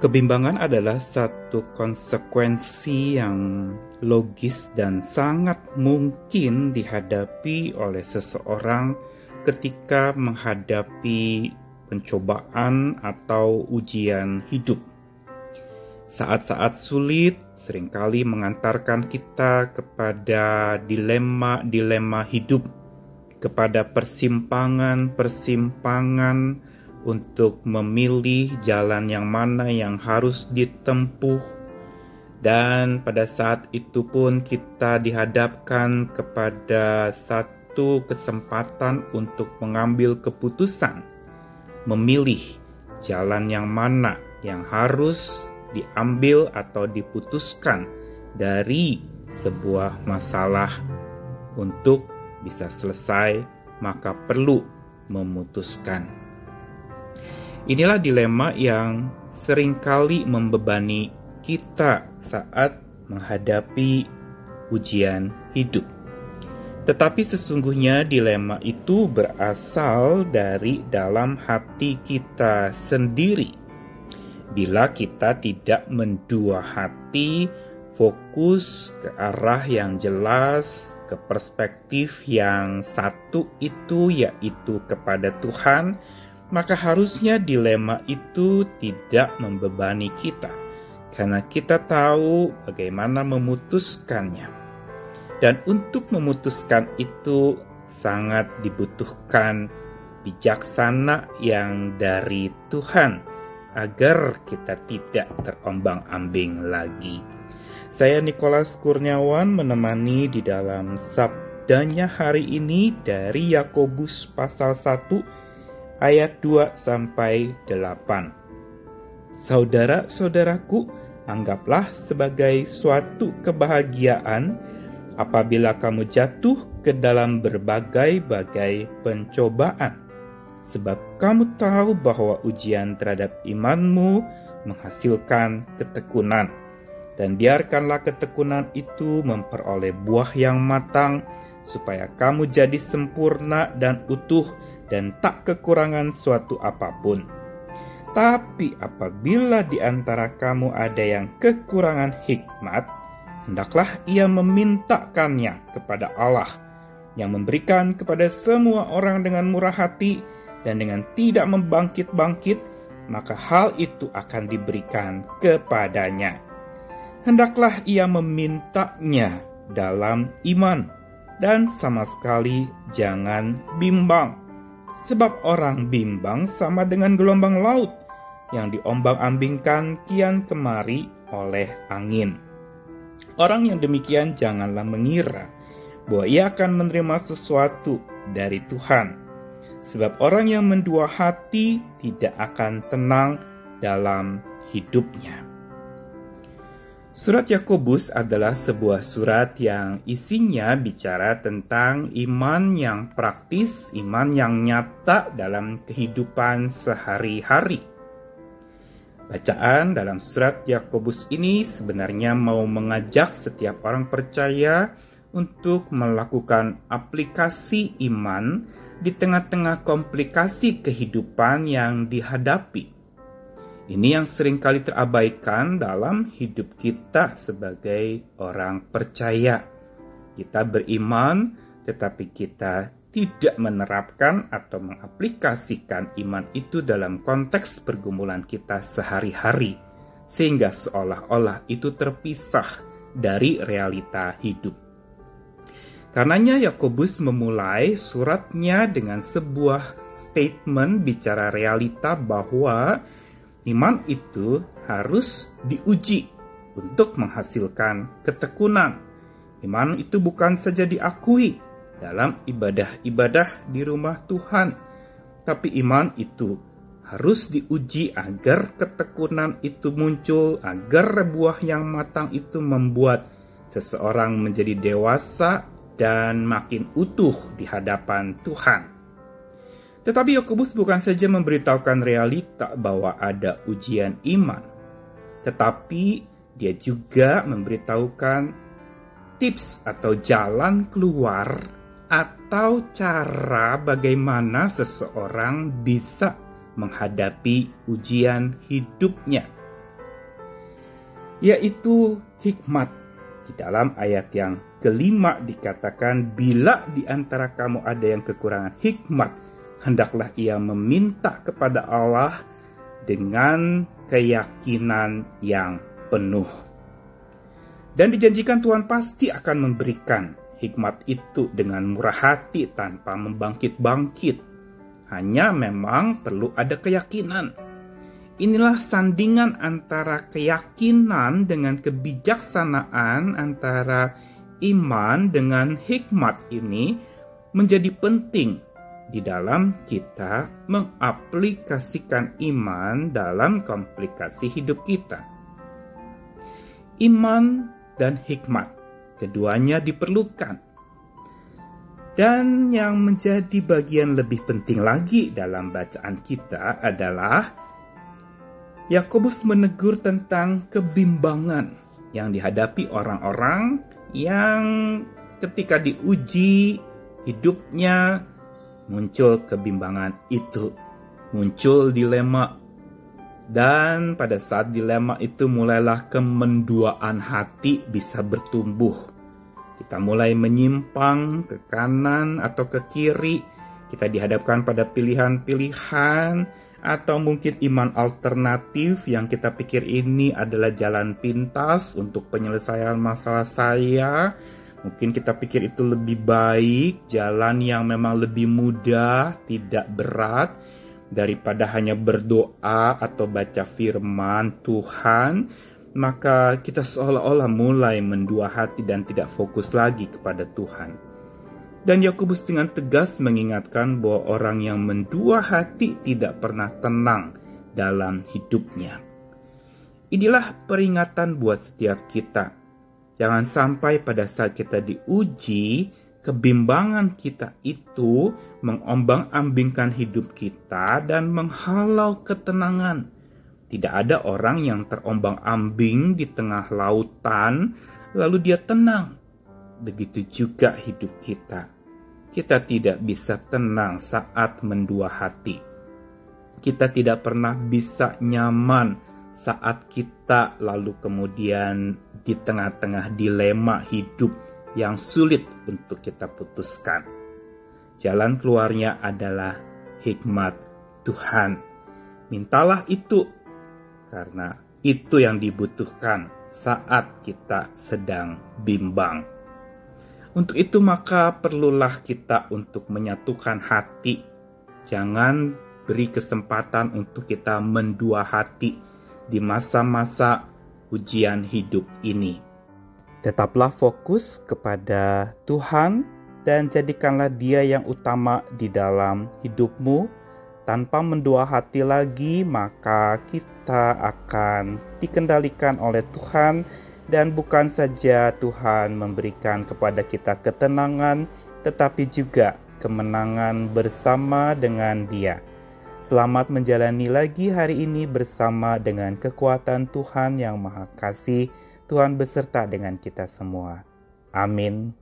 Kebimbangan adalah satu konsekuensi yang logis dan sangat mungkin dihadapi oleh seseorang ketika menghadapi pencobaan atau ujian hidup. Saat-saat sulit sering kali mengantarkan kita kepada dilema-dilema hidup, kepada persimpangan-persimpangan untuk memilih jalan yang mana yang harus ditempuh, dan pada saat itu pun kita dihadapkan kepada satu kesempatan untuk mengambil keputusan, memilih jalan yang mana yang harus diambil atau diputuskan dari sebuah masalah untuk bisa selesai, maka perlu memutuskan. Inilah dilema yang sering kali membebani kita saat menghadapi ujian hidup. Tetapi sesungguhnya dilema itu berasal dari dalam hati kita sendiri. Bila kita tidak mendua hati, fokus ke arah yang jelas, ke perspektif yang satu itu, yaitu kepada Tuhan, maka harusnya dilema itu tidak membebani kita, karena kita tahu bagaimana memutuskannya. Dan untuk memutuskan itu sangat dibutuhkan bijaksana yang dari Tuhan agar kita tidak terombang-ambing lagi. Saya Nikolas Kurniawan menemani di dalam sabdanya hari ini dari Yakobus pasal 1 ayat 2 sampai 8. Saudara-saudaraku, anggaplah sebagai suatu kebahagiaan apabila kamu jatuh ke dalam berbagai-bagai pencobaan. Sebab kamu tahu bahwa ujian terhadap imanmu menghasilkan ketekunan. Dan biarkanlah ketekunan itu memperoleh buah yang matang, supaya kamu jadi sempurna dan utuh, dan tak kekurangan suatu apa pun. Tapi apabila di antara kamu ada yang kekurangan hikmat, hendaklah ia memintakannya kepada Allah yang memberikan kepada semua orang dengan murah hati dan dengan tidak membangkit-bangkit, maka hal itu akan diberikan kepadanya. Hendaklah ia memintanya dalam iman dan sama sekali jangan bimbang Sebab orang bimbang sama dengan gelombang laut yang diombang-ambingkan kian kemari oleh angin. Orang yang demikian janganlah mengira bahwa ia akan menerima sesuatu dari Tuhan. Sebab orang yang mendua hati tidak akan tenang dalam hidupnya. Surat Yakobus adalah sebuah surat yang isinya bicara tentang iman yang praktis, iman yang nyata dalam kehidupan sehari-hari. Bacaan dalam surat Yakobus ini sebenarnya mau mengajak setiap orang percaya untuk melakukan aplikasi iman di tengah-tengah komplikasi kehidupan yang dihadapi ini yang sering kali terabaikan dalam hidup kita sebagai orang percaya. Kita beriman, tetapi kita tidak menerapkan atau mengaplikasikan iman itu dalam konteks pergumulan kita sehari-hari, sehingga seolah-olah itu terpisah dari realita hidup. Karenanya Yakobus memulai suratnya dengan sebuah statement bicara realita bahwa Iman itu harus diuji untuk menghasilkan ketekunan. Iman itu bukan saja diakui dalam ibadah-ibadah di rumah Tuhan, tapi iman itu harus diuji agar ketekunan itu muncul, agar buah yang matang itu membuat seseorang menjadi dewasa dan makin utuh di hadapan Tuhan. Tetapi Yakobus bukan saja memberitahukan realita bahwa ada ujian iman, tetapi dia juga memberitahukan tips atau jalan keluar atau cara bagaimana seseorang bisa menghadapi ujian hidupnya. yaitu hikmat. Di dalam ayat yang kelima dikatakan, "Bila di antara kamu ada yang kekurangan hikmat, hendaklah ia meminta kepada Allah dengan keyakinan yang penuh." Dan dijanjikan Tuhan pasti akan memberikan hikmat itu dengan murah hati tanpa membangkit-bangkit. Hanya memang perlu ada keyakinan Inilah sandingan antara keyakinan dengan kebijaksanaan, antara iman dengan hikmat ini menjadi penting di dalam kita mengaplikasikan iman dalam komplikasi hidup kita. Iman dan hikmat, keduanya diperlukan. Dan yang menjadi bagian lebih penting lagi dalam bacaan kita adalah Yakobus menegur tentang kebimbangan yang dihadapi orang-orang yang ketika diuji hidupnya muncul kebimbangan itu, muncul dilema dan pada saat dilema itu mulailah kemenduaan hati bisa bertumbuh. Kita mulai menyimpang ke kanan atau ke kiri. Kita dihadapkan pada pilihan-pilihan atau mungkin iman alternatif yang kita pikir ini adalah jalan pintas untuk penyelesaian masalah saya. Mungkin kita pikir itu lebih baik, jalan yang memang lebih mudah, tidak berat daripada hanya berdoa atau baca firman Tuhan. Maka kita seolah-olah mulai mendua hati dan tidak fokus lagi kepada Tuhan. Dan Yakobus dengan tegas mengingatkan bahwa orang yang mendua hati tidak pernah tenang dalam hidupnya. Inilah peringatan buat setiap kita. Jangan sampai pada saat kita diuji, kebimbangan kita itu mengombang-ambingkan hidup kita dan menghalau ketenangan. Tidak ada orang yang terombang-ambing di tengah lautan, lalu dia tenang begitu juga hidup kita. Kita tidak bisa tenang saat mendua hati. Kita tidak pernah bisa nyaman saat kita lalu kemudian di tengah-tengah dilema hidup yang sulit untuk kita putuskan. Jalan keluarnya adalah hikmat Tuhan. Mintalah itu karena itu yang dibutuhkan saat kita sedang bimbang. Untuk itu maka perlulah kita untuk menyatukan hati. Jangan beri kesempatan untuk kita mendua hati di masa-masa ujian hidup ini. Tetaplah fokus kepada Tuhan dan jadikanlah Dia yang utama di dalam hidupmu. Tanpa mendua hati lagi, maka kita akan dikendalikan oleh Tuhan dan bukan saja Tuhan memberikan kepada kita ketenangan, tetapi juga kemenangan bersama dengan Dia. Selamat menjalani lagi hari ini bersama dengan kekuatan Tuhan yang Maha Kasih. Tuhan beserta dengan kita semua. Amin.